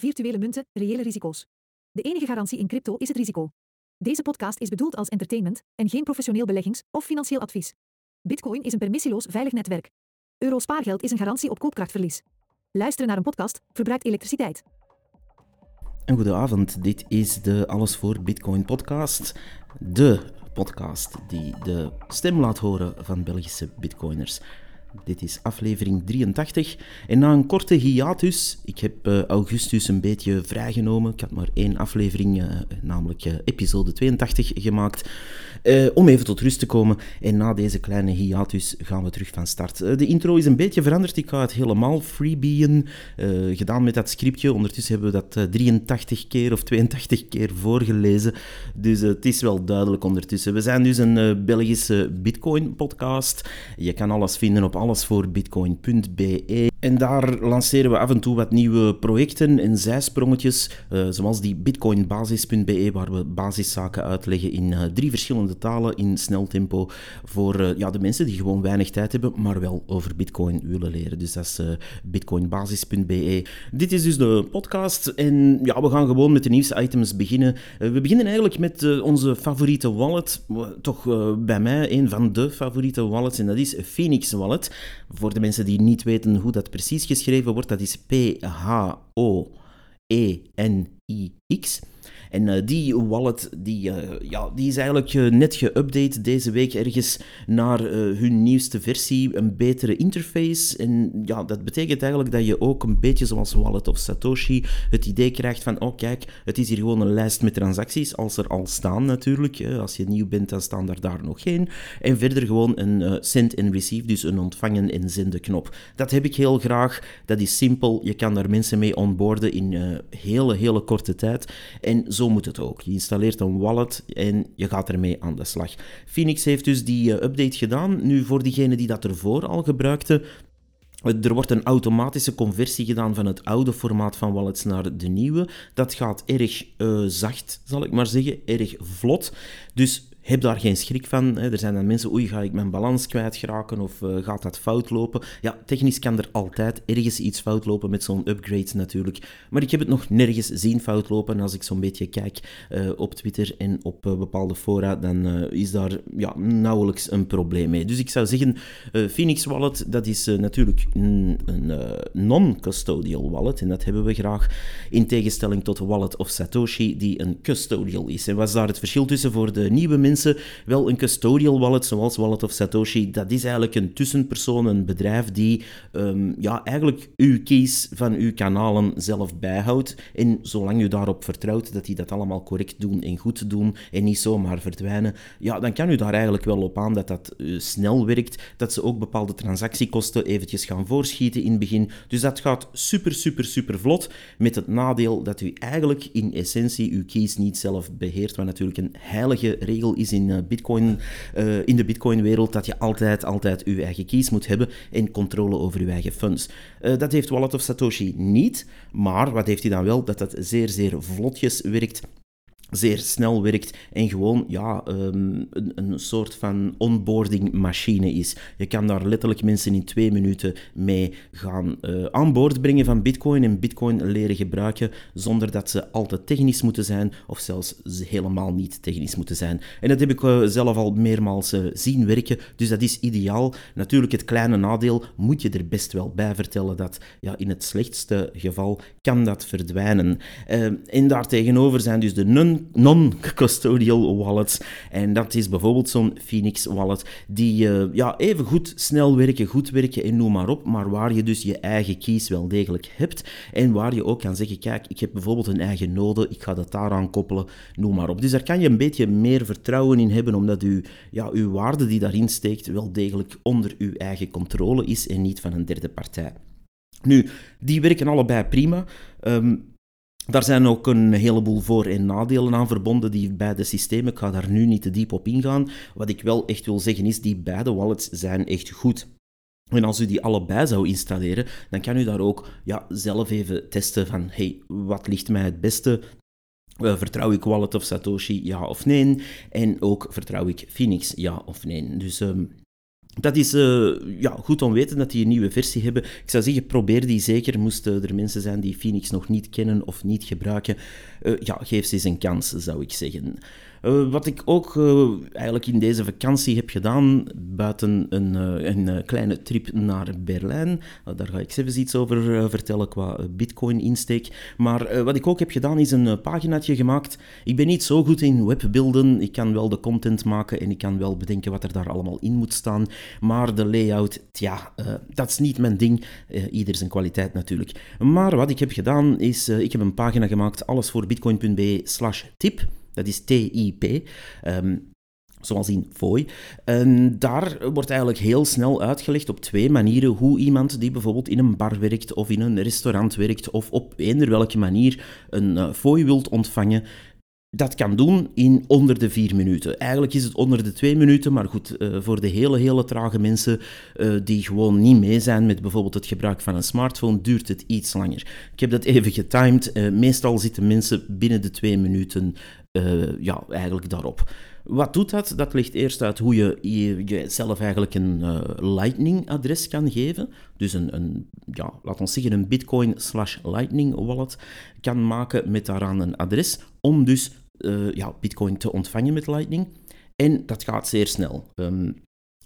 Virtuele munten, reële risico's. De enige garantie in crypto is het risico. Deze podcast is bedoeld als entertainment en geen professioneel beleggings- of financieel advies. Bitcoin is een permissieloos veilig netwerk. Euro spaargeld is een garantie op koopkrachtverlies. Luisteren naar een podcast verbruikt elektriciteit. Een goede avond. Dit is de Alles voor Bitcoin podcast. De podcast die de stem laat horen van Belgische bitcoiners. Dit is aflevering 83. En na een korte hiatus, ik heb uh, augustus een beetje vrijgenomen. Ik had maar één aflevering, uh, namelijk uh, episode 82, gemaakt. om even tot rust te komen. En na deze kleine hiatus gaan we terug van start. de intro is een beetje veranderd. Ik ga het helemaal freebieën. gedaan met dat scriptje. Ondertussen hebben we dat 83 keer of 82 keer voorgelezen. Dus het is wel duidelijk ondertussen. We zijn dus een Belgische Bitcoin-podcast. Je kan alles vinden op allesvoorbitcoin.be. En daar lanceren we af en toe wat nieuwe projecten en zijsprongetjes, uh, zoals die bitcoinbasis.be, waar we basiszaken uitleggen in uh, drie verschillende talen in snel tempo voor uh, ja, de mensen die gewoon weinig tijd hebben, maar wel over bitcoin willen leren. Dus dat is bitcoinbasis.be. Dit is dus de podcast en ja, we gaan gewoon met de nieuwste items beginnen. we beginnen eigenlijk met onze favoriete wallet, toch bij mij een van de favoriete wallets, en dat is Phoenix Wallet. Voor de mensen die niet weten hoe dat precies geschreven wordt, dat is P-H-O-E-N-I-X. En uh, die wallet die, uh, ja, die is eigenlijk uh, net geüpdate deze week ergens naar hun nieuwste versie, een betere interface. En ja, dat betekent eigenlijk dat je ook een beetje zoals Wallet of Satoshi het idee krijgt van, oh kijk, het is hier gewoon een lijst met transacties, als er al staan natuurlijk. Als je nieuw bent, dan staan er daar nog geen. En verder gewoon een send en receive, dus een ontvangen en zenden knop. Dat heb ik heel graag. Dat is simpel. Je kan daar mensen mee onboarden in hele, hele korte tijd. En zo moet het ook. Je installeert een wallet en je gaat ermee aan de slag. Phoenix heeft dus die uh, update gedaan. Nu, voor diegenen die dat ervoor al gebruikten, er wordt een automatische conversie gedaan van het oude formaat van wallets naar de nieuwe. Dat gaat erg uh, zacht, zal ik maar zeggen, erg vlot. Dus heb daar geen schrik van. Er zijn dan mensen, oei, ga ik mijn balans kwijtraken of uh, gaat dat fout lopen? Ja, technisch kan er altijd ergens iets fout lopen met zo'n upgrade natuurlijk. Maar ik heb het nog nergens zien fout lopen. En als ik zo'n beetje kijk uh, op Twitter en op uh, bepaalde fora, dan is daar ja, nauwelijks een probleem mee. Dus ik zou zeggen, Phoenix Wallet, dat is natuurlijk een, non-custodial wallet. En dat hebben we graag. In tegenstelling tot Wallet of Satoshi, die een custodial is. En was daar het verschil tussen voor de nieuwe mensen? Wel een custodial wallet, zoals Wallet of Satoshi, dat is eigenlijk een tussenpersoon, een bedrijf die um, ja, eigenlijk uw keys van uw kanalen zelf bijhoudt. En zolang u daarop vertrouwt dat die dat allemaal correct doen en goed doen en niet zomaar verdwijnen, ja, dan kan u daar eigenlijk wel op aan dat dat uh, snel werkt, dat ze ook bepaalde transactiekosten eventjes gaan voorschieten in het begin. Dus dat gaat super, super, super vlot, met het nadeel dat u eigenlijk in essentie uw keys niet zelf beheert, wat natuurlijk een heilige regel is in, uh, Bitcoin, uh, in de Bitcoin-wereld dat je altijd, altijd je eigen keys moet hebben en controle over je eigen funds. Uh, dat heeft Wallet of Satoshi niet, maar wat heeft hij dan wel? Dat dat zeer, zeer vlotjes werkt zeer snel werkt en gewoon ja, um, een, een soort van onboarding machine is. Je kan daar letterlijk mensen in twee minuten mee gaan uh, aan boord brengen van Bitcoin en Bitcoin leren gebruiken zonder dat ze al te technisch moeten zijn of zelfs helemaal niet technisch moeten zijn. En dat heb ik uh, zelf al meermaals uh, zien werken, dus dat is ideaal. Natuurlijk, het kleine nadeel moet je er best wel bij vertellen dat ja, in het slechtste geval kan dat verdwijnen. en daartegenover zijn dus de non non-custodial wallets. En dat is bijvoorbeeld zo'n Phoenix wallet, die uh, ja, even goed snel werken, goed werken en noem maar op, maar waar je dus je eigen keys wel degelijk hebt en waar je ook kan zeggen, kijk, ik heb bijvoorbeeld een eigen node, ik ga dat daaraan koppelen, noem maar op. Dus daar kan je een beetje meer vertrouwen in hebben, omdat u, ja, uw waarde die daarin steekt wel degelijk onder uw eigen controle is en niet van een derde partij. Nu, die werken allebei prima. Um, daar zijn ook een heleboel voor- en nadelen aan verbonden, die beide systemen. Ik ga daar nu niet te diep op ingaan. Wat ik wel echt wil zeggen is, die beide wallets zijn echt goed. En als u die allebei zou installeren, dan kan u daar ook ja, zelf even testen van, hey, wat ligt mij het beste? Uh, vertrouw ik Wallet of Satoshi, ja of nee? En ook vertrouw ik Phoenix, ja of nee? Dus um, dat is uh, ja, goed om weten dat die een nieuwe versie hebben. Ik zou zeggen, probeer die zeker. Moesten er mensen zijn die Phoenix nog niet kennen of niet gebruiken, uh, ja, geef ze eens een kans, zou ik zeggen. Uh, wat ik ook uh, eigenlijk in deze vakantie heb gedaan, buiten een, uh, een kleine trip naar Berlijn, daar ga ik zelfs iets over vertellen qua bitcoin-insteek. Maar wat ik ook heb gedaan, is een paginaatje gemaakt. Ik ben niet zo goed in webbeelden, ik kan wel de content maken en ik kan wel bedenken wat er daar allemaal in moet staan. Maar de layout, ja, dat is niet mijn ding. ieder zijn kwaliteit natuurlijk. Maar wat ik heb gedaan, is ik heb een pagina gemaakt, alles voor bitcoin.be slash tip. Dat is TIP. Ehm, zoals in Fooi. En daar wordt eigenlijk heel snel uitgelegd op twee manieren hoe iemand die bijvoorbeeld in een bar werkt of in een restaurant werkt of op eender welke manier een uh, Fooi wilt ontvangen, dat kan doen in onder de vier minuten. Eigenlijk is het onder de twee minuten, maar goed, uh, voor de hele, hele trage mensen uh, die gewoon niet mee zijn met bijvoorbeeld het gebruik van een smartphone, duurt het iets langer. Ik heb dat even getimed. Meestal zitten mensen binnen de twee minuten uh, ja, eigenlijk daarop. Wat doet dat? Dat legt eerst uit hoe je, jezelf eigenlijk een uh, Lightning-adres kan geven. Dus een, een ja, laat ons zeggen, een Bitcoin slash Lightning wallet kan maken met daaraan een adres om dus uh, ja, Bitcoin te ontvangen met Lightning. En dat gaat zeer snel. Um,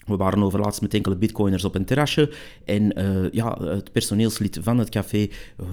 we waren overlaatst met enkele bitcoiners op een terrasje en uh, ja, het personeelslid van het café uh,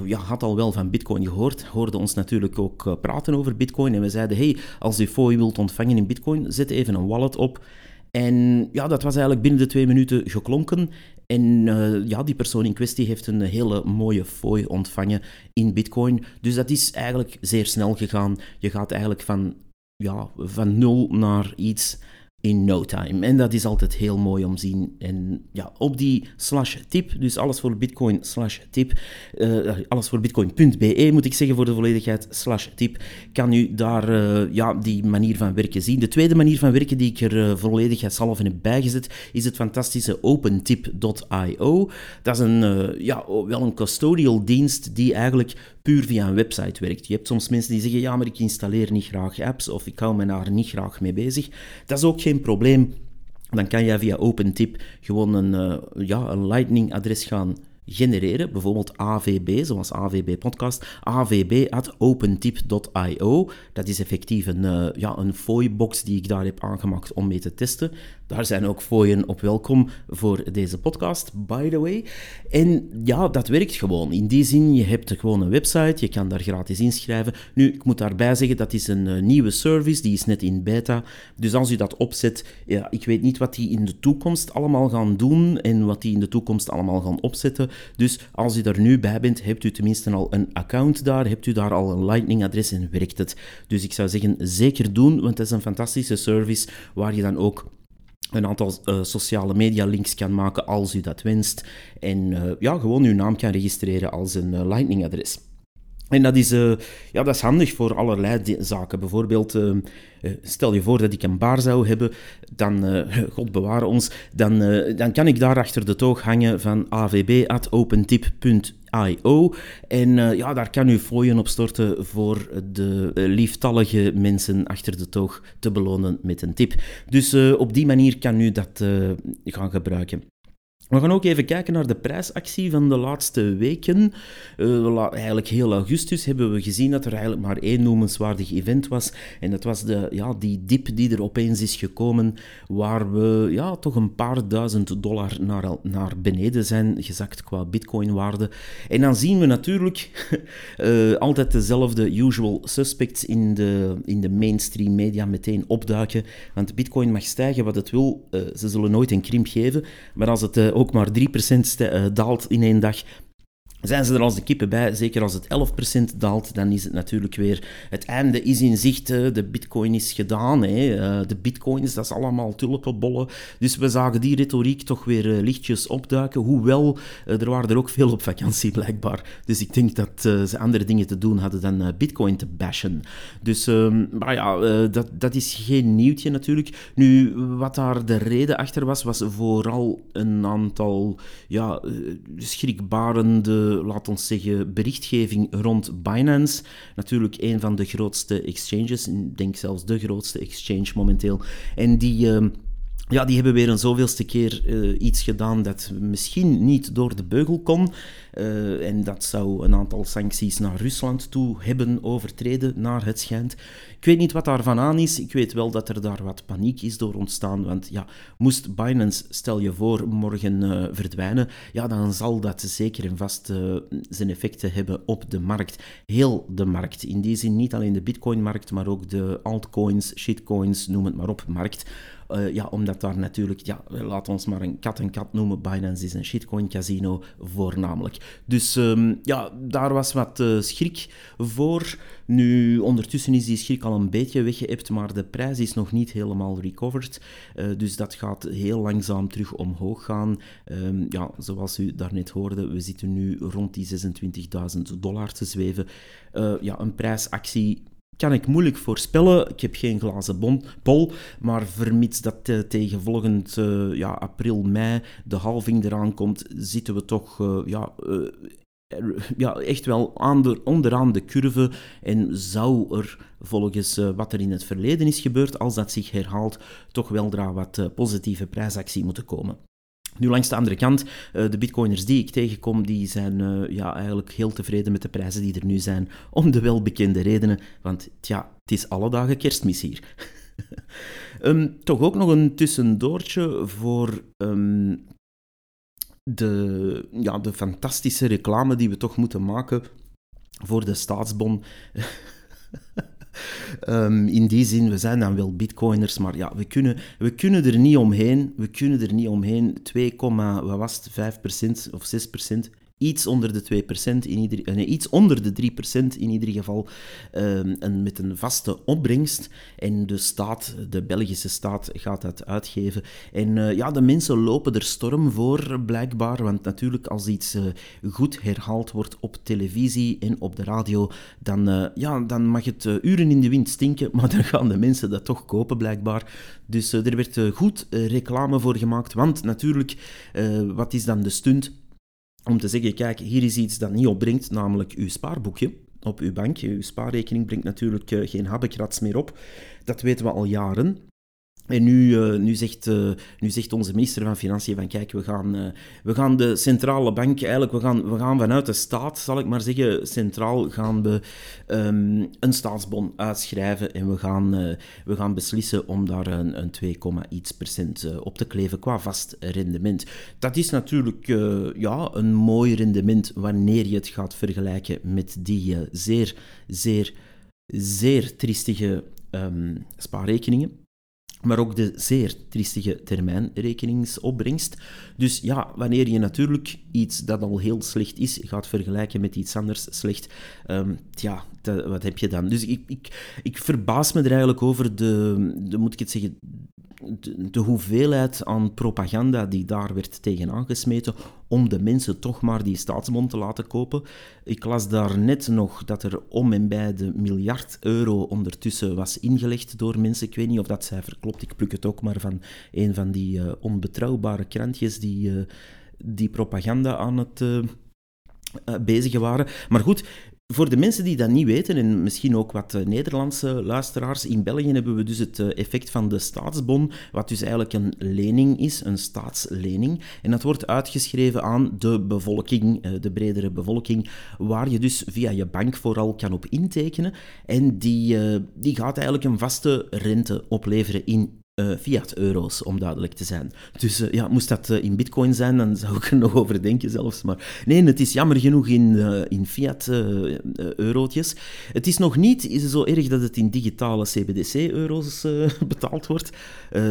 ja, had al wel van bitcoin gehoord, hoorde ons natuurlijk ook uh, praten over bitcoin en we zeiden, hey, als u fooi wilt ontvangen in bitcoin, zet even een wallet op. En ja, dat was eigenlijk binnen de twee minuten geklonken. En ja, die persoon in kwestie heeft een hele mooie fooi ontvangen in bitcoin. Dus dat is eigenlijk zeer snel gegaan. Je gaat eigenlijk van, ja, van nul naar iets in no time. En dat is altijd heel mooi om te zien. En ja, op die slash tip, dus alles voor bitcoin slash tip, uh, alles voor bitcoin.be moet ik zeggen voor de volledigheid, slash tip, kan u daar uh, ja, die manier van werken zien. De tweede manier van werken die ik er uh, volledigheidshalve heb bijgezet, is het fantastische opentip.io. Dat is een, ja, wel een custodial dienst die eigenlijk puur via een website werkt. Je hebt soms mensen die zeggen, ja, maar ik installeer niet graag apps of ik hou me daar niet graag mee bezig. Dat is ook geen probleem. Dan kan jij via OpenTip gewoon een, uh, ja, een Lightning-adres gaan genereren, bijvoorbeeld AVB, zoals AVB Podcast, avb.opentip.io. Dat is effectief een, uh, ja, een fooi-box die ik daar heb aangemaakt om mee te testen. Daar zijn ook fooien op welkom voor deze podcast, by the way. En ja, dat werkt gewoon. In die zin, je hebt gewoon een website, je kan daar gratis inschrijven. Nu, ik moet daarbij zeggen, dat is een uh, nieuwe service, die is net in beta. Dus als u dat opzet, ja, ik weet niet wat die in de toekomst allemaal gaan doen en wat die in de toekomst allemaal gaan opzetten. Dus als u daar nu bij bent, hebt u tenminste al een account daar, hebt u daar al een Lightning-adres en werkt het. Dus ik zou zeggen, zeker doen, want het is een fantastische service waar je dan ook een aantal uh, sociale media links kan maken als u dat wenst. En uh, ja, gewoon uw naam kan registreren als een uh, Lightning-adres. En dat is, ja, dat is handig voor allerlei zaken. Bijvoorbeeld, stel je voor dat ik een bar zou hebben, dan, God beware ons, dan, dan kan ik daar achter de toog hangen van avb.opentip.nl IO. En ja, daar kan u fooien op storten voor de lieftallige mensen achter de toog te belonen met een tip. Dus op die manier kan u dat gaan gebruiken. We gaan ook even kijken naar de prijsactie van de laatste weken. Uh, eigenlijk heel augustus hebben we gezien dat er eigenlijk maar één noemenswaardig event was. En dat was de, ja, die dip die er opeens is gekomen, waar we ja, toch een paar duizend dollar naar, naar beneden zijn gezakt qua bitcoinwaarde. En dan zien we natuurlijk uh, altijd dezelfde usual suspects in de, in de mainstream media meteen opduiken. Want bitcoin mag stijgen wat het wil, uh, ze zullen nooit een krimp geven. Maar als het ook maar 3% eh, daalt in één dag, zijn ze er als de kippen bij. Zeker als het 11% daalt, dan is het natuurlijk weer... Het einde is in zicht, de bitcoin is gedaan. Hè. Eh, de bitcoins, dat is allemaal tulpenbollen. Dus we zagen die retoriek toch weer eh, lichtjes opduiken. Hoewel, eh, er waren er ook veel op vakantie blijkbaar. Dus ik denk dat ze andere dingen te doen hadden dan bitcoin te bashen. Dus, ehm, maar ja, dat, dat is geen nieuwtje natuurlijk. Nu, wat daar de reden achter was, was vooral een aantal ja, schrikbarende laat ons zeggen, berichtgeving rond Binance. Natuurlijk een van de grootste exchanges, ik denk zelfs de grootste exchange momenteel. En die... Ja, die hebben weer een zoveelste keer uh, iets gedaan dat misschien niet door de beugel kon. Uh, en dat zou een aantal sancties naar Rusland toe hebben overtreden, naar het schijnt. Ik weet niet wat daarvan aan is. Ik weet wel dat er daar wat paniek is door ontstaan. Want ja, moest Binance, stel je voor, morgen uh, verdwijnen, ja, dan zal dat zeker en vast zijn effecten hebben op de markt. Heel de markt. In die zin niet alleen de Bitcoin-markt, maar ook de altcoins, shitcoins, noem het maar op, markt. Uh, ja, omdat daar natuurlijk, ja, laat ons maar een kat en kat noemen. Binance is een shitcoin casino voornamelijk. Dus um, ja, daar was wat uh, schrik voor. Nu, ondertussen is die schrik al een beetje weggeëpt, maar de prijs is nog niet helemaal recovered. Uh, dus dat gaat heel langzaam terug omhoog gaan. Um, ja, zoals u daarnet hoorde, we zitten nu rond die 26.000 dollar te zweven. ja, een prijsactie kan ik moeilijk voorspellen. Ik heb geen glazen bon, bol, maar vermits dat uh, tegen volgend uh, ja, april, mei de halving eraan komt, zitten we toch uh, ja, ja, echt wel aan de, onderaan de curve en zou er volgens wat er in het verleden is gebeurd, als dat zich herhaalt, toch weldra wat positieve prijsactie moeten komen. Nu, langs de andere kant, uh, de bitcoiners die ik tegenkom, die zijn uh, ja, eigenlijk heel tevreden met de prijzen die er nu zijn, om de welbekende redenen, want tja, het is alle dagen kerstmis hier. um, toch ook nog een tussendoortje voor um, de, ja, de fantastische reclame die we toch moeten maken voor de staatsbon. Um, in die zin, we zijn dan wel bitcoiners, maar ja, we kunnen, we kunnen er niet omheen. We kunnen er niet omheen. 2, wat was het, 5% of 6% iets onder de 2%, in ieder, nee, iets onder de 3% in ieder geval, um, en met een vaste opbrengst. En de staat, de Belgische staat, gaat dat uitgeven. En uh, ja, de mensen lopen er storm voor, blijkbaar, want natuurlijk als iets uh, goed herhaald wordt op televisie en op de radio, dan, ja, dan mag het uren in de wind stinken, maar dan gaan de mensen dat toch kopen, blijkbaar. Dus er werd goed reclame voor gemaakt, want natuurlijk, wat is dan de stunt? Om te zeggen, kijk, hier is iets dat niet opbrengt, namelijk uw spaarboekje op uw bank. Uw spaarrekening brengt natuurlijk eh, geen habbekrats meer op. Dat weten we al jaren. En nu, uh, nu, zegt, uh, nu zegt onze minister van Financiën van kijk, we gaan, uh, we gaan de centrale bank, eigenlijk, we gaan, we gaan vanuit de staat, zal ik maar zeggen, centraal gaan we um, een staatsbon uitschrijven en we gaan, we gaan beslissen om daar een, een 2, iets procent op te kleven qua vast rendement. Dat is natuurlijk ja, een mooi rendement wanneer je het gaat vergelijken met die zeer, zeer, zeer triestige um, spaarrekeningen maar ook de zeer triestige termijnrekeningsopbrengst. Dus ja, wanneer je natuurlijk iets dat al heel slecht is, gaat vergelijken met iets anders slecht, um, tja, wat heb je dan? Dus ik, ik, ik verbaas me er eigenlijk over de moet ik het zeggen, de, hoeveelheid aan propaganda die daar werd tegen aangesmeten om de mensen toch maar die staatsbond te laten kopen. Ik las daar net nog dat er om en bij de miljard euro ondertussen was ingelegd door mensen. Ik weet niet of dat cijfer klopt, ik pluk het ook maar van een van die uh, onbetrouwbare krantjes die, uh, die propaganda aan het... Uh, bezigen waren. Maar goed, voor de mensen die dat niet weten, en misschien ook wat eh, Nederlandse luisteraars, in België hebben we dus het eh, effect van de staatsbon, wat dus eigenlijk een lening is, een staatslening. En dat wordt uitgeschreven aan de bevolking, eh, de bredere bevolking, waar je dus via je bank vooral kan op intekenen. En die, die gaat eigenlijk een vaste rente opleveren in uh, fiat-euro's, om duidelijk te zijn. Dus uh, ja, moest dat uh, in bitcoin zijn, dan zou ik er nog over denken zelfs. Maar nee, het is jammer genoeg in, in fiat-eurotjes. het is nog niet is zo erg dat het in digitale CBDC-euro's betaald wordt.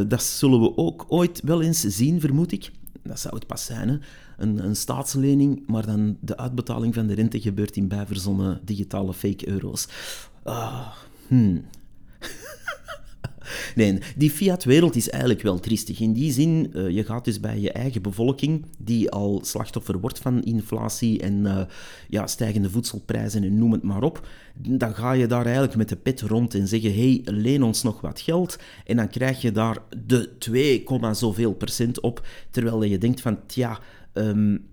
dat zullen we ook ooit wel eens zien, vermoed ik. Dat zou het pas zijn? Een, een staatslening, maar dan de uitbetaling van de rente gebeurt in bijverzonnen digitale fake-euro's. Ah, hmm. Nee, die fiat-wereld is eigenlijk wel triestig. In die zin, uh, je gaat dus bij je eigen bevolking, die al slachtoffer wordt van inflatie en uh, ja, stijgende voedselprijzen en noem het maar op, dan ga je daar eigenlijk met de pet rond en zeggen, hey, leen ons nog wat geld. En dan krijg je daar de 2, zoveel procent op, terwijl je denkt van, tja... Um,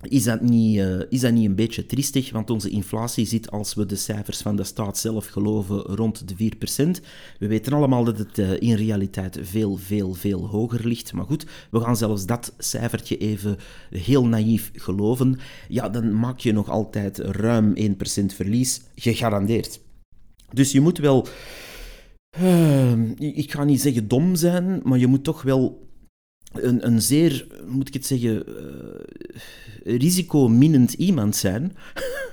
is dat, niet, uh, is dat niet een beetje triestig? Want onze inflatie zit, als we de cijfers van de staat zelf geloven, rond de 4%. We weten allemaal dat het uh, in realiteit veel, veel, veel hoger ligt. Maar goed, we gaan zelfs dat cijfertje even heel naïef geloven. Ja, dan maak je nog altijd ruim 1% verlies, gegarandeerd. Dus je moet wel... Uh, ik ga niet zeggen dom zijn, maar je moet toch wel een, een zeer, moet ik het zeggen, risicominnend iemand zijn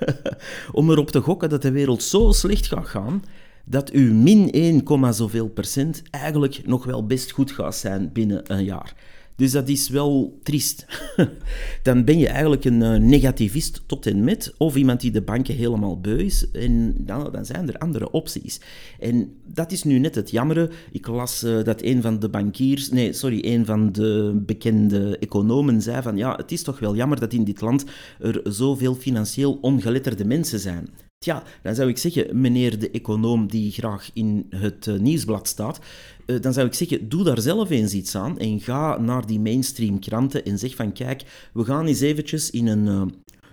om erop te gokken dat de wereld zo slecht gaat gaan dat uw min 1, zoveel procent eigenlijk nog wel best goed gaat zijn binnen een jaar. Dus dat is wel triest. Dan ben je eigenlijk een uh, negativist tot en met, of iemand die de banken helemaal beu is. En dan, dan zijn er andere opties. En dat is nu net het jammere. Ik las uh, dat een van de bankiers, nee, sorry, een van de bekende economen zei van ja, het is toch wel jammer dat in dit land er zoveel financieel ongeletterde mensen zijn. Tja, dan zou ik zeggen, meneer de econoom die graag in het uh, nieuwsblad staat, uh, dan zou ik zeggen, doe daar zelf eens iets aan en ga naar die mainstream kranten en zeg van kijk, we gaan eens eventjes in een, uh,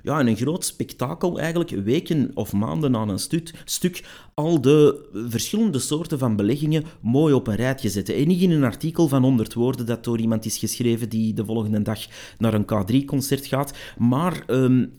ja, in een groot spektakel eigenlijk, weken of maanden aan een stuk, al de verschillende soorten van beleggingen mooi op een rijtje zetten. En niet in een artikel van 100 woorden dat door iemand is geschreven die de volgende dag naar een K3-concert gaat, maar um,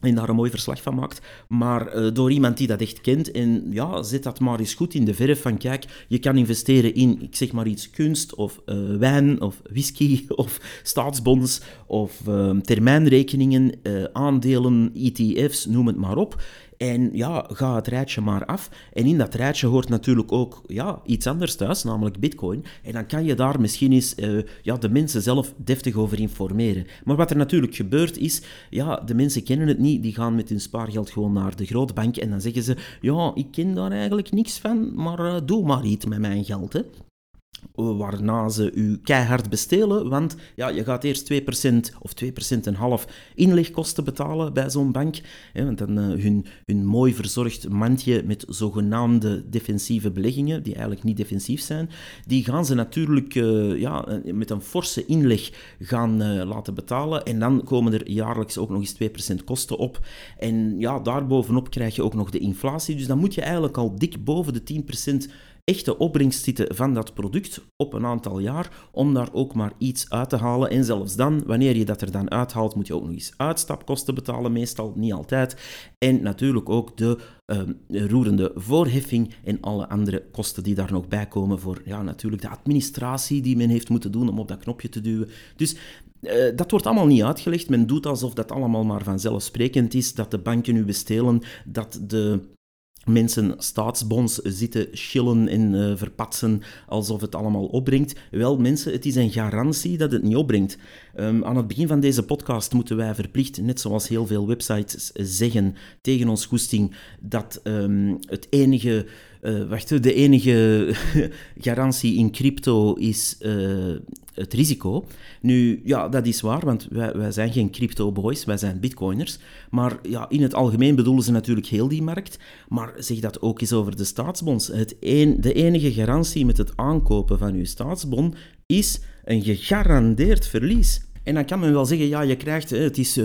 en daar een mooi verslag van maakt. Maar uh, door iemand die dat echt kent. En ja, zet dat maar eens goed in de verf van kijk, je kan investeren in, ik zeg maar iets, kunst of uh, wijn of whisky of staatsbonds of uh, termijnrekeningen, aandelen, ETF's, noem het maar op. En ja, ga het rijtje maar af. En in dat rijtje hoort natuurlijk ook ja, iets anders thuis, namelijk bitcoin. En dan kan je daar misschien eens uh, ja, de mensen zelf deftig over informeren. Maar wat er natuurlijk gebeurt is, ja, de mensen kennen het niet. Die gaan met hun spaargeld gewoon naar de grote bank en dan zeggen ze, ja, ik ken daar eigenlijk niks van, maar uh, doe maar iets met mijn geld. Hè waarna ze u keihard bestelen, want ja, je gaat eerst 2% of 2% en half inlegkosten betalen bij zo'n bank, hè, want dan uh, hun, hun mooi verzorgd mandje met zogenaamde defensieve beleggingen, die eigenlijk niet defensief zijn, die gaan ze natuurlijk uh, ja, eh, met een forse inleg gaan laten betalen en dan komen er jaarlijks ook nog eens 2% kosten op. En ja, daarbovenop krijg je ook nog de inflatie, dus dan moet je eigenlijk al dik boven de 10% echte opbrengst zitten van dat product op een aantal jaar, om daar ook maar iets uit te halen. En zelfs dan, wanneer je dat er dan uithaalt, moet je ook nog eens uitstapkosten betalen, meestal niet altijd. En natuurlijk ook de uh, roerende voorheffing en alle andere kosten die daar nog bij komen voor ja, natuurlijk de administratie die men heeft moeten doen om op dat knopje te duwen. Dus uh, dat wordt allemaal niet uitgelegd. Men doet alsof dat allemaal maar vanzelfsprekend is, dat de banken nu bestelen, dat de mensen staatsbonds zitten chillen en uh, verpatsen alsof het allemaal opbrengt. Wel, mensen, het is een garantie dat het niet opbrengt. Um, aan het begin van deze podcast moeten wij verplicht, net zoals heel veel websites zeggen tegen ons goesting, dat um, het enige uh, wacht, de enige garantie in crypto is het risico. Nu, ja, dat is waar, want wij, wij zijn geen crypto-boys, wij zijn bitcoiners. Maar ja, in het algemeen bedoelen ze natuurlijk heel die markt. Maar zeg dat ook eens over de staatsbonds. Het een, de enige garantie met het aankopen van uw staatsbon is een gegarandeerd verlies. En dan kan men wel zeggen, ja, je krijgt, het is 2,81%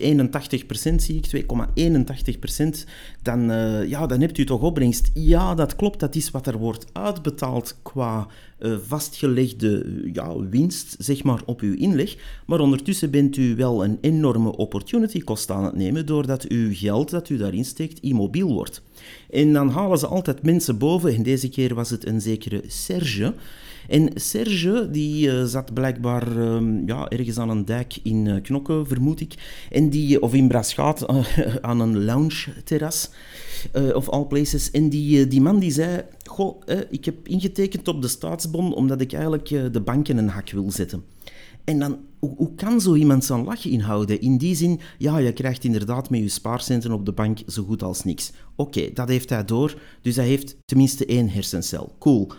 eh, zie ik, 2,81%, dan, uh, ja, dan hebt u toch opbrengst. Ja, dat klopt, dat is wat er wordt uitbetaald qua uh, vastgelegde ja, winst, zeg maar, op uw inleg. Maar ondertussen bent u wel een enorme opportunity cost aan het nemen, doordat uw geld dat u daarin steekt immobiel wordt. En dan halen ze altijd mensen boven, en deze keer was het een zekere Serge, en Serge, die uh, zat blijkbaar um, ja, ergens aan een dijk in uh, Knokke, vermoed ik. En die, of in Braschaat, uh, aan een lounge-terras, of all places. En die, die man die zei, goh, ik heb ingetekend op de staatsbon omdat ik eigenlijk de banken een hak wil zetten. En dan, hoe, hoe, kan zo iemand zijn lach inhouden? In die zin, ja, je krijgt inderdaad met je spaarcenten op de bank zo goed als niks. Oké, dat heeft hij door, dus hij heeft tenminste één hersencel. Cool.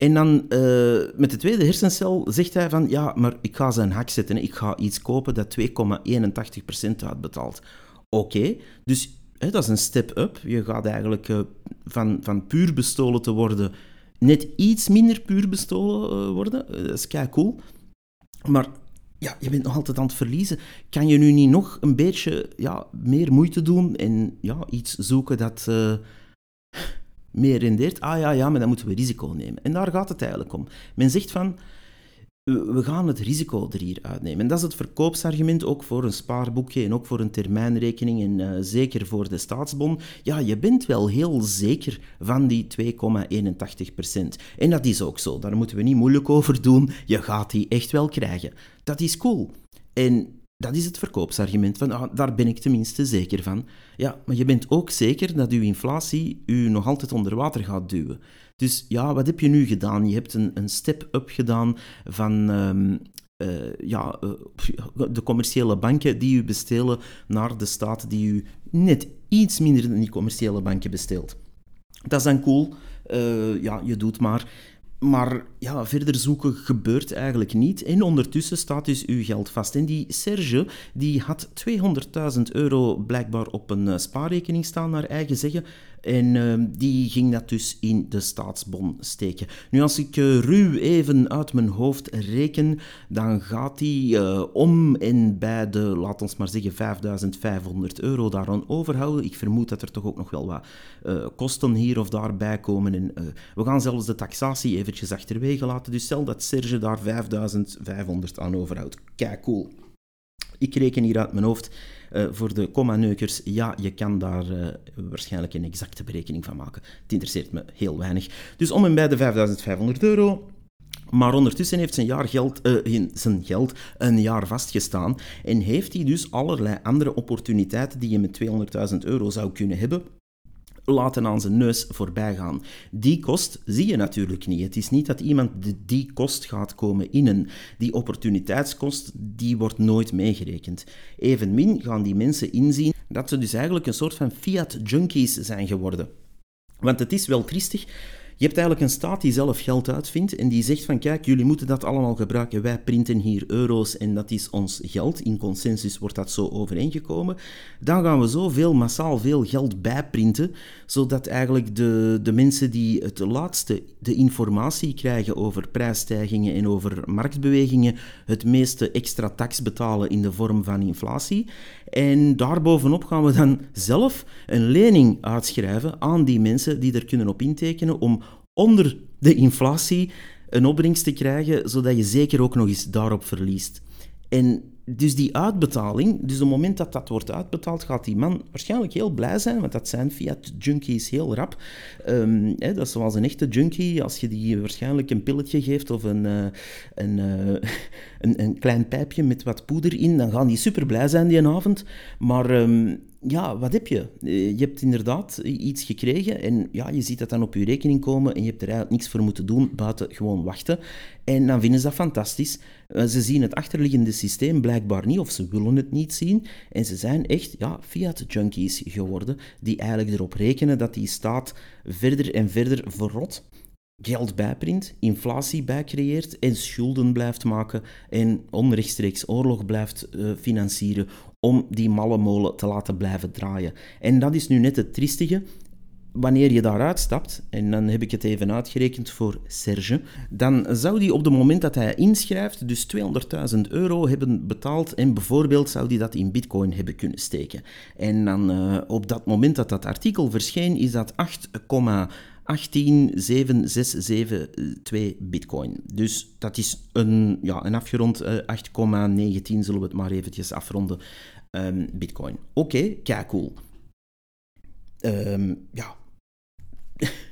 En dan uh, met de tweede hersencel zegt hij van ja, maar ik ga zijn hak zetten. Ik ga iets kopen dat 2,81% uitbetaalt. Oké, dus hè, dat is een step up. Je gaat eigenlijk uh, van, van puur bestolen te worden net iets minder puur bestolen uh, worden. dat is kei cool. Maar ja, je bent nog altijd aan het verliezen. Kan je nu niet nog een beetje ja, meer moeite doen en ja, iets zoeken dat meer rendeert? Ah ja, ja, maar dan moeten we risico nemen. En daar gaat het eigenlijk om. Men zegt van, we gaan het risico er hier uitnemen. En dat is het verkoopsargument ook voor een spaarboekje en ook voor een termijnrekening en uh, zeker voor de staatsbon. Ja, je bent wel heel zeker van die 2,81%. En dat is ook zo, daar moeten we niet moeilijk over doen. Je gaat die echt wel krijgen. Dat is cool. En dat is het verkoopsargument van, ah, daar ben ik tenminste zeker van. Ja, maar je bent ook zeker dat uw inflatie u nog altijd onder water gaat duwen. Dus ja, wat heb je nu gedaan? Je hebt een, een step-up gedaan van um, uh, ja, uh, de commerciële banken die u bestelen naar de staat die u net iets minder dan die commerciële banken besteelt. Dat is dan cool. Uh, ja, je doet maar. Maar ja, verder zoeken gebeurt eigenlijk niet. En ondertussen staat dus uw geld vast. En die Serge die had 200.000 euro blijkbaar op een spaarrekening staan, naar eigen zeggen. En uh, die ging dat dus in de staatsbon steken. Nu, als ik uh, ruw even uit mijn hoofd reken, dan gaat die uh, om en bij de, laat ons maar zeggen, 5500 euro daaraan overhouden. Ik vermoed dat er toch ook nog wel wat uh, kosten hier of daar bij komen. En, we gaan zelfs de taxatie eventjes achterwege laten. Dus stel dat Serge daar 5500 aan overhoudt. Kijk, cool. Ik reken hier uit mijn hoofd uh, voor de komma-neukers. Ja, je kan daar uh, waarschijnlijk een exacte berekening van maken. Het interesseert me heel weinig. Dus om en bij de 5500 euro. Maar ondertussen heeft zijn, jaar geld, uh, zijn geld een jaar vastgestaan en heeft hij dus allerlei andere opportuniteiten die je met 200.000 euro zou kunnen hebben laten aan zijn neus voorbij gaan. Die kost zie je natuurlijk niet. Het is niet dat iemand die kost gaat komen innen. Die opportuniteitskost die wordt nooit meegerekend. Evenmin gaan die mensen inzien dat ze dus eigenlijk een soort van fiat junkies zijn geworden. Want het is wel triestig je hebt eigenlijk een staat die zelf geld uitvindt en die zegt van kijk, jullie moeten dat allemaal gebruiken. Wij printen hier euro's en dat is ons geld. In consensus wordt dat zo overeengekomen. Dan gaan we zoveel massaal veel geld bijprinten, zodat eigenlijk de, de mensen die het laatste de informatie krijgen over prijsstijgingen en over marktbewegingen het meeste extra tax betalen in de vorm van inflatie. En daarbovenop gaan we dan zelf een lening uitschrijven aan die mensen die er kunnen op intekenen om onder de inflatie een opbrengst te krijgen, zodat je zeker ook nog eens daarop verliest. En dus die uitbetaling, dus op het moment dat dat wordt uitbetaald, gaat die man waarschijnlijk heel blij zijn, want dat zijn fiat junkies heel rap. Um, hè, dat is zoals een echte junkie, als je die waarschijnlijk een pilletje geeft of een, uh, een, uh, een, een, klein pijpje met wat poeder in, dan gaan die super blij zijn die avond. Maar um, ja, wat heb je? Eh, je hebt inderdaad iets gekregen en ja, je ziet dat dan op je rekening komen en je hebt er eigenlijk niks voor moeten doen buiten gewoon wachten. En dan vinden ze dat fantastisch. Eh, ze zien het achterliggende systeem blijkbaar niet of ze willen het niet zien. En ze zijn echt ja, fiat-junkies geworden die eigenlijk erop rekenen dat die staat verder en verder verrot geld bijprint, inflatie bijcreëert en schulden blijft maken en onrechtstreeks oorlog blijft uh, financieren om die malle molen te laten blijven draaien. En dat is nu net het triestige. Wanneer je daaruit stapt, en dan heb ik het even uitgerekend voor Serge, dan zou die op het moment dat hij inschrijft dus 200.000 euro hebben betaald en bijvoorbeeld zou die dat in bitcoin hebben kunnen steken. En dan uh, op dat moment dat dat artikel verscheen, is dat 18762 bitcoin. Dus dat is een, ja, een afgerond 8,19 eh, zullen we het maar eventjes afronden, um, bitcoin. Oké, okay, kijk cool. Um, ja,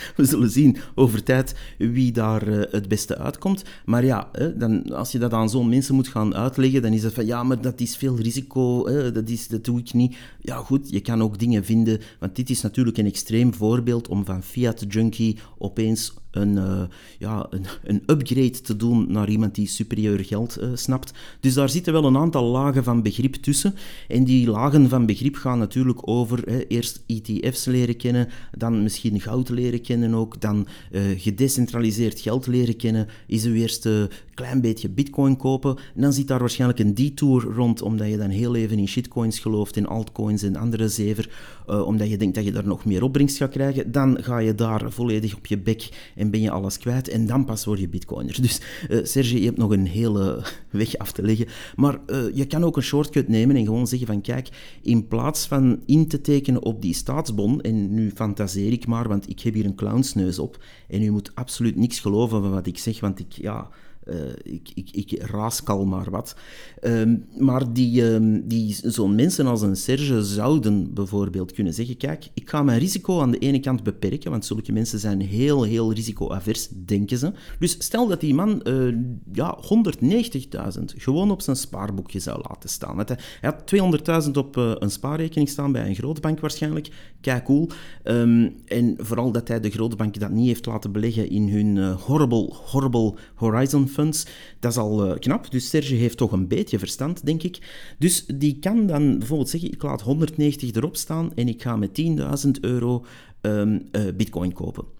we zullen zien over tijd wie daar uh, het beste uitkomt. Maar ja, dan, als je dat aan zo'n mensen moet gaan uitleggen, dan is het van ja, maar dat is veel risico, dat, is, dat doe ik niet. Ja, goed, je kan ook dingen vinden, want dit is natuurlijk een extreem voorbeeld om van Fiat Junkie opeens een, uh, ja, een, een, upgrade te doen naar iemand die superieur geld uh, snapt. Dus daar zitten wel een aantal lagen van begrip tussen. En die lagen van begrip gaan natuurlijk over hè, eerst ETF's leren kennen, dan misschien goud leren kennen ook, dan uh, gedecentraliseerd geld leren kennen, is uw eerste klein beetje bitcoin kopen. En dan zit daar waarschijnlijk een detour rond, omdat je dan heel even in shitcoins gelooft, in altcoins en andere zever, uh, omdat je denkt dat je daar nog meer opbrengst gaat krijgen. Dan ga je daar volledig op je bek en ben je alles kwijt. En dan pas word je bitcoiner. Dus uh, Serge, je hebt nog een hele weg af te leggen. Maar uh, je kan ook een shortcut nemen en gewoon zeggen van kijk, in plaats van in te tekenen op die staatsbon, en nu fantaseer ik maar, want ik heb hier een clownsneus op, en u moet absoluut niks geloven van wat ik zeg, want ik, ja, ik, ik, ik raaskal maar wat. Um, maar die, um, die, zo'n mensen als een Serge zouden bijvoorbeeld kunnen zeggen, kijk, ik ga mijn risico aan de ene kant beperken, want zulke mensen zijn heel, heel risicoavers, denken ze. Dus stel dat die man uh, ja, 190.000 gewoon op zijn spaarboekje zou laten staan. Hij had 200.000 op uh, een spaarrekening staan bij een grote bank waarschijnlijk. Kijk, cool. Um, en vooral dat hij de grote bank dat niet heeft laten beleggen in hun horrible, horrible Horizon dat is al uh, knap. Dus Serge heeft toch een beetje verstand, denk ik. Dus die kan dan bijvoorbeeld zeggen, ik laat 190 erop staan en ik ga met 10.000 euro um, uh, bitcoin kopen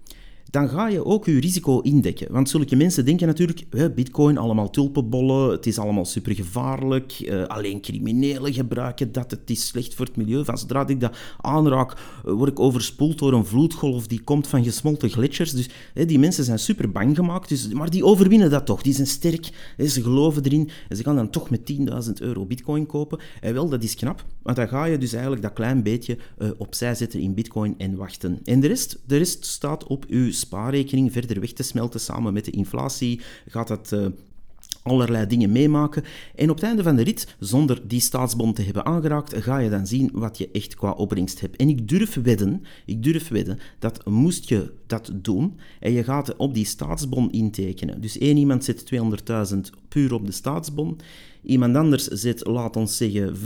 dan ga je ook je risico indekken. Want zulke mensen denken natuurlijk, bitcoin, allemaal tulpenbollen, het is allemaal supergevaarlijk, uh, alleen criminelen gebruiken dat, het is slecht voor het milieu. Van zodra ik dat aanraak, uh, word ik overspoeld door een vloedgolf die komt van gesmolten gletsjers. Dus die mensen zijn super bang gemaakt, dus, maar die overwinnen dat toch. Die zijn sterk, ze geloven erin ze gaan dan toch met 10.000 euro bitcoin kopen. En wel, dat is knap, want dan ga je dus eigenlijk dat klein beetje uh, opzij zetten in bitcoin en wachten. En de rest, de rest staat op uw spaarrekening verder weg te smelten samen met de inflatie, gaat dat uh, allerlei dingen meemaken. En op het einde van de rit, zonder die staatsbond te hebben aangeraakt, ga je dan zien wat je echt qua opbrengst hebt. En ik durf wedden, ik durf wedden, dat moest je dat doen en je gaat op die staatsbon intekenen. Dus één iemand zet 200.000 puur op de staatsbon. Iemand anders zet, laat ons zeggen, 5%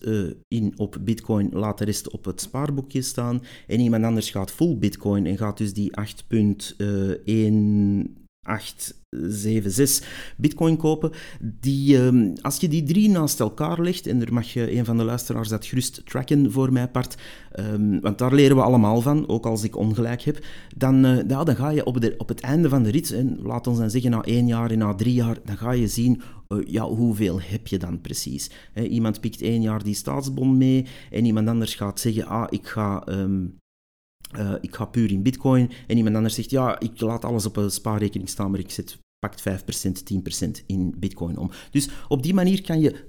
uh, in op bitcoin, laat de rest op het spaarboekje staan. En iemand anders gaat full bitcoin en gaat dus die 8.1 876 bitcoin kopen. Die, um, als je die drie naast elkaar legt, en er mag je een van de luisteraars dat gerust tracken voor mij part, um, want daar leren we allemaal van, ook als ik ongelijk heb, dan, uh, ja, dan ga je op, de, op het einde van de rit, en laat ons dan zeggen na één jaar en na drie jaar, dan ga je zien uh, ja, hoeveel heb je dan precies. He, iemand pikt één jaar die staatsbon mee en iemand anders gaat zeggen, ah, ik ga... Um, uh, ik ga puur in bitcoin. En iemand anders zegt, ja, ik laat alles op een spaarrekening staan, maar ik zet pakt 5%, 10% in bitcoin om. Dus op die manier kan je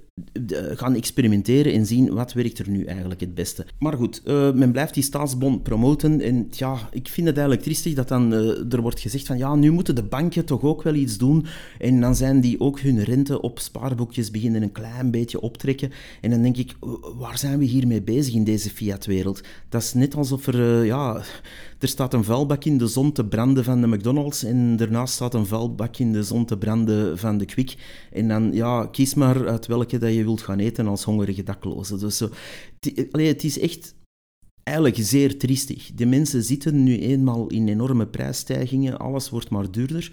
gaan experimenteren en zien wat werkt er nu eigenlijk het beste. Maar goed, uh, men blijft die staatsbon promoten en ja, ik vind het eigenlijk triestig dat dan uh, er wordt gezegd van ja, nu moeten de banken toch ook wel iets doen en dan zijn die ook hun rente op spaarboekjes beginnen een klein beetje optrekken en dan denk ik, waar zijn we hiermee bezig in deze fiatwereld? Dat is net alsof er, ja, er staat een vuilbak in de zon te branden van de McDonald's en daarnaast staat een vuilbak in de zon te branden van de Quick en dan, ja, kies maar uit welke dat je wilt gaan eten als hongerige dakloze. Dus zo, het is echt eigenlijk zeer triestig. De mensen zitten nu eenmaal in enorme prijsstijgingen, alles wordt maar duurder.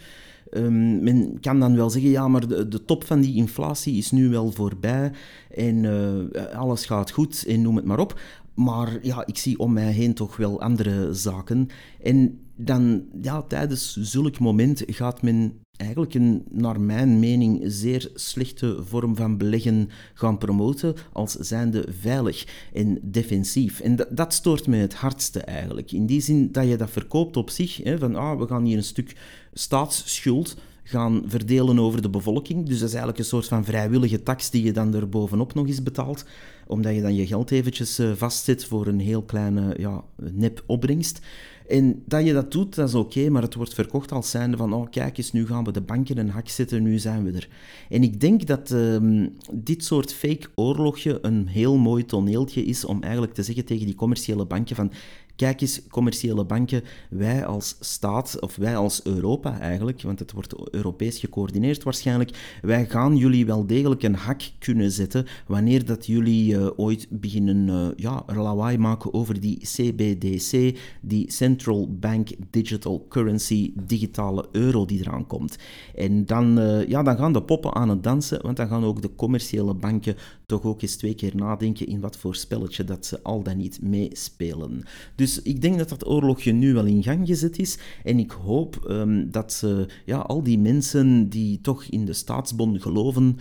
Um, men kan dan wel zeggen, ja, maar de, de, top van die inflatie is nu wel voorbij en uh, alles gaat goed en noem het maar op. Maar ja, ik zie om mij heen toch wel andere zaken. En dan, ja, tijdens zulk moment gaat men eigenlijk een, naar mijn mening, zeer slechte vorm van beleggen gaan promoten als zijnde veilig en defensief. En dat, dat stoort mij het hardste eigenlijk. In die zin dat je dat verkoopt op zich, hè, van ah, we gaan hier een stuk staatsschuld gaan verdelen over de bevolking. Dus dat is eigenlijk een soort van vrijwillige tax die je dan er bovenop nog eens betaalt, omdat je dan je geld eventjes eh, vastzet voor een heel kleine ja, nep opbrengst. En dat je dat doet, dat is oké, maar het wordt verkocht als zijnde van, oh kijk eens, nu gaan we de banken een hak zetten, nu zijn we er. En ik denk dat um, dit soort fake oorlogje een heel mooi toneeltje is om eigenlijk te zeggen tegen die commerciële banken van, kijk eens, commerciële banken, wij als staat, of wij als Europa eigenlijk, want het wordt Europees gecoördineerd waarschijnlijk, wij gaan jullie wel degelijk een hak kunnen zetten wanneer dat jullie uh, ooit beginnen uh, ja, lawaai maken over die CBDC, die Central Bank Digital Currency, digitale euro die eraan komt. En dan, uh, ja, dan gaan de poppen aan het dansen, want dan gaan ook de commerciële banken toch ook eens twee keer nadenken in wat voor spelletje dat ze al dan niet meespelen. Dus Dus ik denk dat dat oorlogje nu wel in gang gezet is. En ik hoop ehm, dat ja, al die mensen die toch in de staatsbond geloven,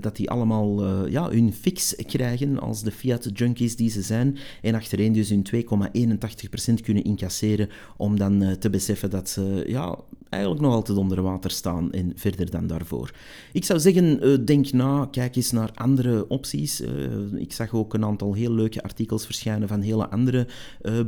dat die allemaal ja, hun fix krijgen als de Fiat-junkies die ze zijn. En achtereen dus hun 2,81% kunnen incasseren om dan te beseffen dat ze ja, eigenlijk nog altijd onder water staan en verder dan daarvoor. Ik zou zeggen, denk na, kijk eens naar andere opties. Ik zag ook een aantal heel leuke artikels verschijnen van hele andere uh,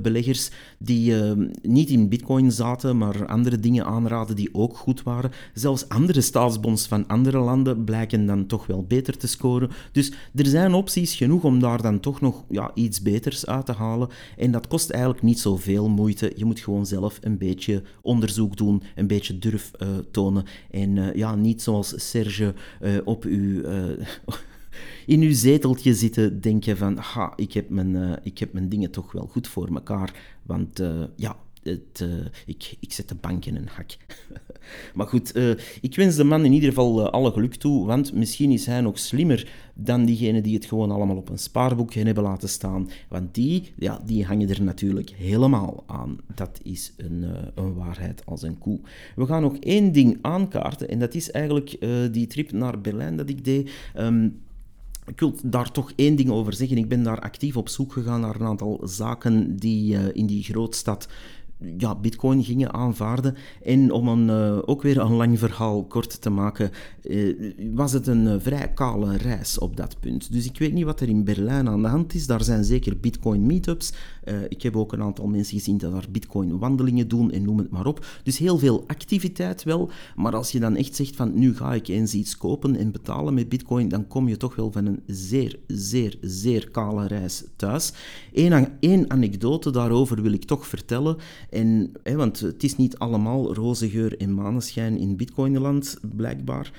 die niet in bitcoin zaten, maar andere dingen aanraden die ook goed waren. Zelfs andere staatsbonds van andere landen blijken dan toch wel beter te scoren. Dus er zijn opties genoeg om daar dan toch nog ja, iets beters uit te halen. En dat kost eigenlijk niet zoveel moeite. Je moet gewoon zelf een beetje onderzoek doen, een beetje durf uh, tonen. En uh, ja, niet zoals Serge uh, op uw, in uw zeteltje zitten denken van, ha, ik heb mijn, ik heb mijn dingen toch wel goed voor elkaar. Want ja, het, uh, ik, ik zet de bank in een hak. maar goed, ik wens de man in ieder geval alle geluk toe, want misschien is hij nog slimmer dan diegenen die het gewoon allemaal op een spaarboekje hebben laten staan. Want die, ja, die hangen er natuurlijk helemaal aan. Dat is een, een waarheid als een koe. We gaan nog één ding aankaarten, en dat is eigenlijk die trip naar Berlijn dat ik deed. Um, ik wil daar toch één ding over zeggen. Ik ben daar actief op zoek gegaan naar een aantal zaken die uh, in die grootstad ja, bitcoin gingen aanvaarden. En om een, uh, ook weer een lang verhaal kort te maken, uh, was het een uh, vrij kale reis op dat punt. Dus ik weet niet wat er in Berlijn aan de hand is. Daar zijn zeker bitcoin meetups. ik heb ook een aantal mensen gezien die daar bitcoin wandelingen doen en noem het maar op. Dus heel veel activiteit wel. Maar als je dan echt zegt van nu ga ik eens iets kopen en betalen met bitcoin, dan kom je toch wel van een zeer, zeer, zeer kale reis thuis. Eén anekdote daarover wil ik toch vertellen. En, want het is niet allemaal roze geur en maneschijn in Bitcoinland, blijkbaar.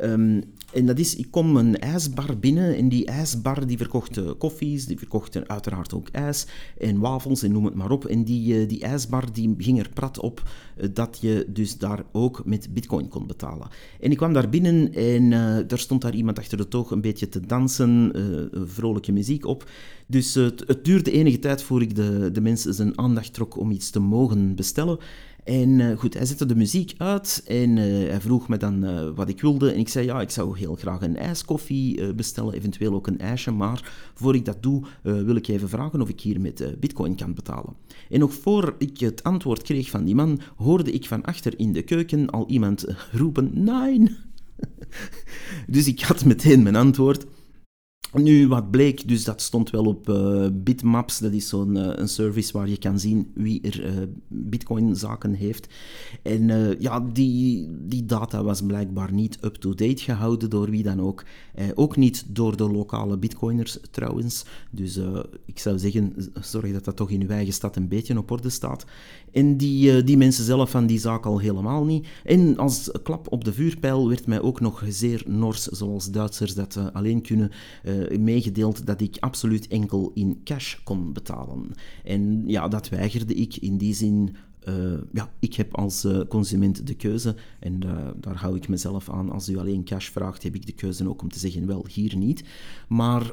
Um, en dat is, ik kom een ijsbar binnen en die ijsbar die verkocht koffies, die verkocht uiteraard ook ijs en wafels en noem het maar op. En die, eh, die ijsbar die ging er prat op eh, dat je dus daar ook met bitcoin kon betalen. En ik kwam daar binnen en daar stond daar iemand achter de toog een beetje te dansen, vrolijke muziek op. Dus het, het duurde enige tijd voor ik de, de mensen zijn aandacht trok om iets te mogen bestellen. En uh, goed, hij zette de muziek uit en uh, hij vroeg me dan uh, wat ik wilde. En ik zei, ja, ik zou heel graag een ijskoffie bestellen, eventueel ook een ijsje. Maar voor ik dat doe, wil ik even vragen of ik hier met bitcoin kan betalen. En nog voor ik het antwoord kreeg van die man, hoorde ik van achter in de keuken al iemand roepen, nee. dus ik had meteen mijn antwoord. Nu, wat bleek, dus dat stond wel op uh, Bitmaps, dat is zo'n uh, een service waar je kan zien wie er uh, bitcoin-zaken heeft. En ja, die, die data was blijkbaar niet up-to-date gehouden door wie dan ook. ook niet door de lokale bitcoiners trouwens. Dus ik zou zeggen, zorg dat dat toch in uw eigen stad een beetje op orde staat. En die, die mensen zelf van die zaak al helemaal niet. En als klap op de vuurpijl werd mij ook nog zeer nors, zoals Duitsers dat alleen kunnen uh, meegedeeld dat ik absoluut enkel in cash kon betalen. En ja, dat weigerde ik in die zin. Uh, ja, ik heb als uh, consument de keuze en daar hou ik mezelf aan. Als u alleen cash vraagt, heb ik de keuze ook om te zeggen, wel, hier niet. Maar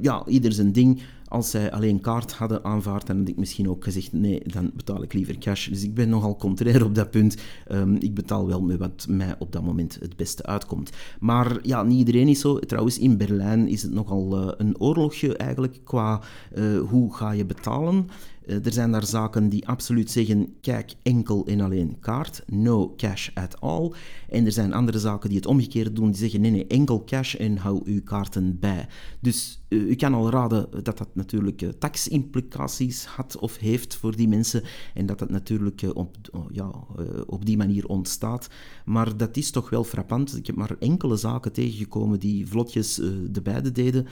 ja, ieder zijn ding. Als zij alleen kaart hadden aanvaard, dan had ik misschien ook gezegd, nee, dan betaal ik liever cash. Dus ik ben nogal contrair op dat punt. Um, ik betaal wel met wat mij op dat moment het beste uitkomt. Maar ja, niet iedereen is zo. Trouwens, in Berlijn is het nogal uh, een oorlogje eigenlijk qua uh, hoe ga je betalen. Uh, er zijn daar zaken die absoluut zeggen, kijk, enkel en alleen kaart, no cash at all. En er zijn andere zaken die het omgekeerd doen, die zeggen, nee, nee, enkel cash en hou uw kaarten bij. Dus u kan al raden dat dat natuurlijk uh, taximplicaties had of heeft voor die mensen en dat dat natuurlijk op, oh, ja, op die manier ontstaat. Maar dat is toch wel frappant. Ik heb maar enkele zaken tegengekomen die vlotjes de beide deden.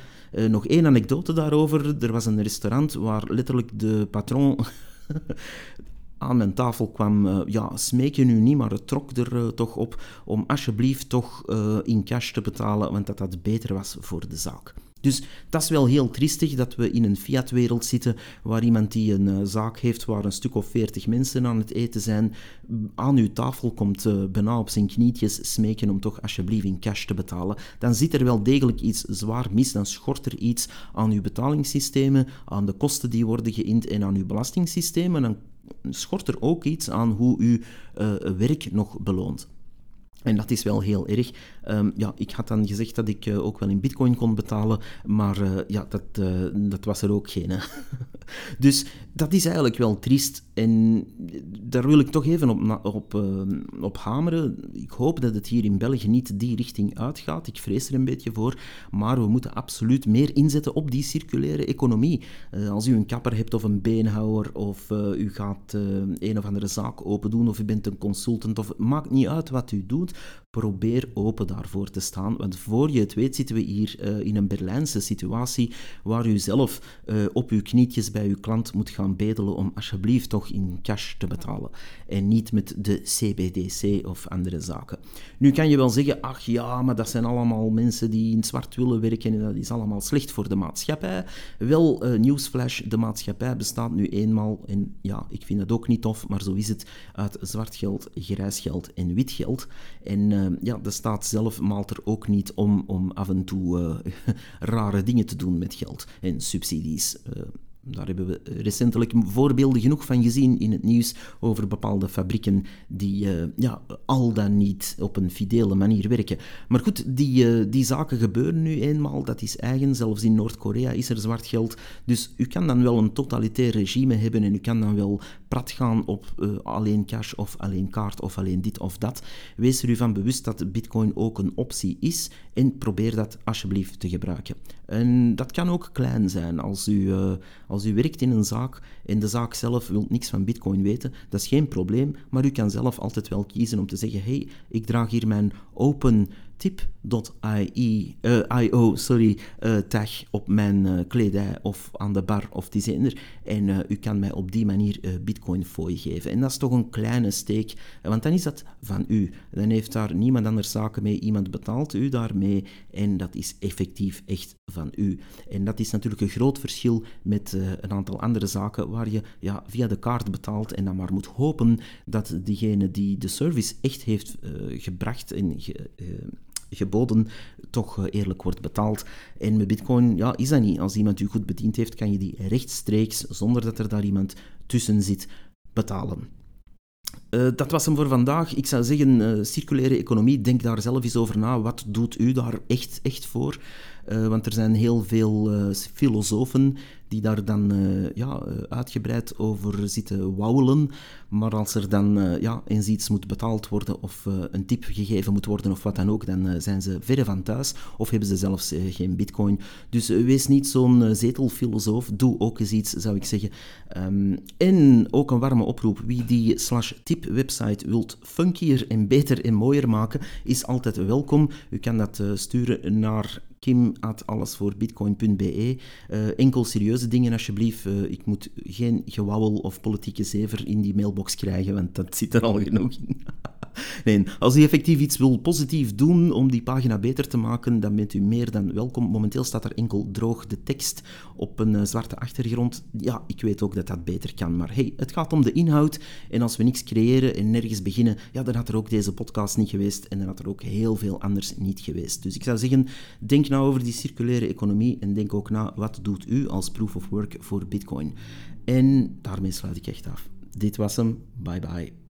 nog één anekdote daarover. Er was een restaurant waar letterlijk de aan mijn tafel kwam, uh, ja, smeek je nu niet, maar het trok er uh, toch op om alsjeblieft toch uh, in cash te betalen, want dat dat beter was voor de zaak. Dus dat is wel heel triestig dat we in een fiat-wereld zitten waar iemand die een uh, zaak heeft waar een stuk of veertig mensen aan het eten zijn, aan uw tafel komt uh, bijna op zijn knietjes smeken om toch alsjeblieft in cash te betalen. Dan zit er wel degelijk iets zwaar mis, dan schort er iets aan uw betalingssystemen, aan de kosten die worden geïnd en aan uw belastingssystemen. Dan schort er ook iets aan hoe u uh, werk nog beloont. En dat is wel heel erg. Um, ja, ik had dan gezegd dat ik uh, ook wel in bitcoin kon betalen, maar uh, ja, dat, uh, dat was er ook geen. Hè. dus dat is eigenlijk wel triest. En daar wil ik toch even op, op, op hameren. Ik hoop dat het hier in België niet die richting uitgaat. Ik vrees er een beetje voor. Maar we moeten absoluut meer inzetten op die circulaire economie. als u een kapper hebt of een beenhouwer, of u gaat een of andere zaak open doen, of u bent een consultant, of het maakt niet uit wat u doet probeer open daarvoor te staan. Want voor je het weet zitten we hier uh, in een Berlijnse situatie waar u zelf uh, op uw knietjes bij uw klant moet gaan bedelen om alsjeblieft toch in cash te betalen en niet met de CBDC of andere zaken. Nu kan je wel zeggen, ach ja, maar dat zijn allemaal mensen die in zwart willen werken en dat is allemaal slecht voor de maatschappij. Wel, uh, nieuwsflash, de maatschappij bestaat nu eenmaal, en ja, ik vind dat ook niet tof, maar zo is het, uit zwart geld, grijs geld en wit geld. En ja, de staat zelf maalt er ook niet om om af en toe uh, rare dingen te doen met geld en subsidies. Uh, daar hebben we recentelijk voorbeelden genoeg van gezien in het nieuws over bepaalde fabrieken die uh, ja, al dan niet op een fidele manier werken. Maar goed, die, uh, die zaken gebeuren nu eenmaal, dat is eigen. Zelfs in Noord-Korea is er zwart geld. Dus u kan dan wel een totalitair regime hebben en u kan dan wel prat gaan op uh, alleen cash of alleen kaart of alleen dit of dat. Wees er u van bewust dat bitcoin ook een optie is en probeer dat alsjeblieft te gebruiken. En dat kan ook klein zijn als u... Als als u werkt in een zaak en de zaak zelf wil niks van bitcoin weten, dat is geen probleem, maar u kan zelf altijd wel kiezen om te zeggen, hey, ik draag hier mijn open tip.io uh, sorry, uh, tag op mijn uh, kledij of aan de bar of die zender. En u kan mij op die manier bitcoin fooi geven. En dat is toch een kleine steek, want dan is dat van u. Dan heeft daar niemand anders zaken mee, iemand betaalt u daarmee en dat is effectief echt van u. En dat is natuurlijk een groot verschil met een aantal andere zaken waar je ja, via de kaart betaalt en dan maar moet hopen dat diegene die de service echt heeft gebracht en geboden toch eh, eerlijk wordt betaald. En met Bitcoin ja, is dat niet. Als iemand u goed bediend heeft, kan je die rechtstreeks, zonder dat er daar iemand tussen zit, betalen. Uh, dat was hem voor vandaag. Ik zou zeggen, uh, circulaire economie, denk daar zelf eens over na. Wat doet u daar echt, echt voor? Uh, want er zijn heel veel filosofen die daar dan uh, ja, eh, uitgebreid over zitten wauwelen. Maar als er dan ja, eens iets moet betaald worden of een tip gegeven moet worden of wat dan ook, dan zijn ze verre van thuis of hebben ze zelfs geen bitcoin. Dus wees niet zo'n zetelfilosoof. Doe ook eens iets, zou ik zeggen. Um, en ook een warme oproep. Wie die slash tip website wilt funkier en beter en mooier maken, is altijd welkom. U kan dat sturen naar kim.allesvoorbitcoin.be. Uh, enkel serieuze dingen alsjeblieft. Uh, ik moet geen gewauwel of politieke zever in die mailbox krijgen, want dat zit er al genoeg in. nee, als u effectief iets wil positief doen om die pagina beter te maken, dan bent u meer dan welkom. Momenteel staat er enkel droog de tekst op een uh, zwarte achtergrond. Ja, ik weet ook dat dat beter kan, maar hey, het gaat om de inhoud. En als we niks creëren en nergens beginnen, ja, dan had er ook deze podcast niet geweest en dan had er ook heel veel anders niet geweest. Dus ik zou zeggen, denk na over die circulaire economie en denk ook na wat doet u als proof of work voor Bitcoin. En daarmee sluit ik echt af. Dit was hem. Bye bye.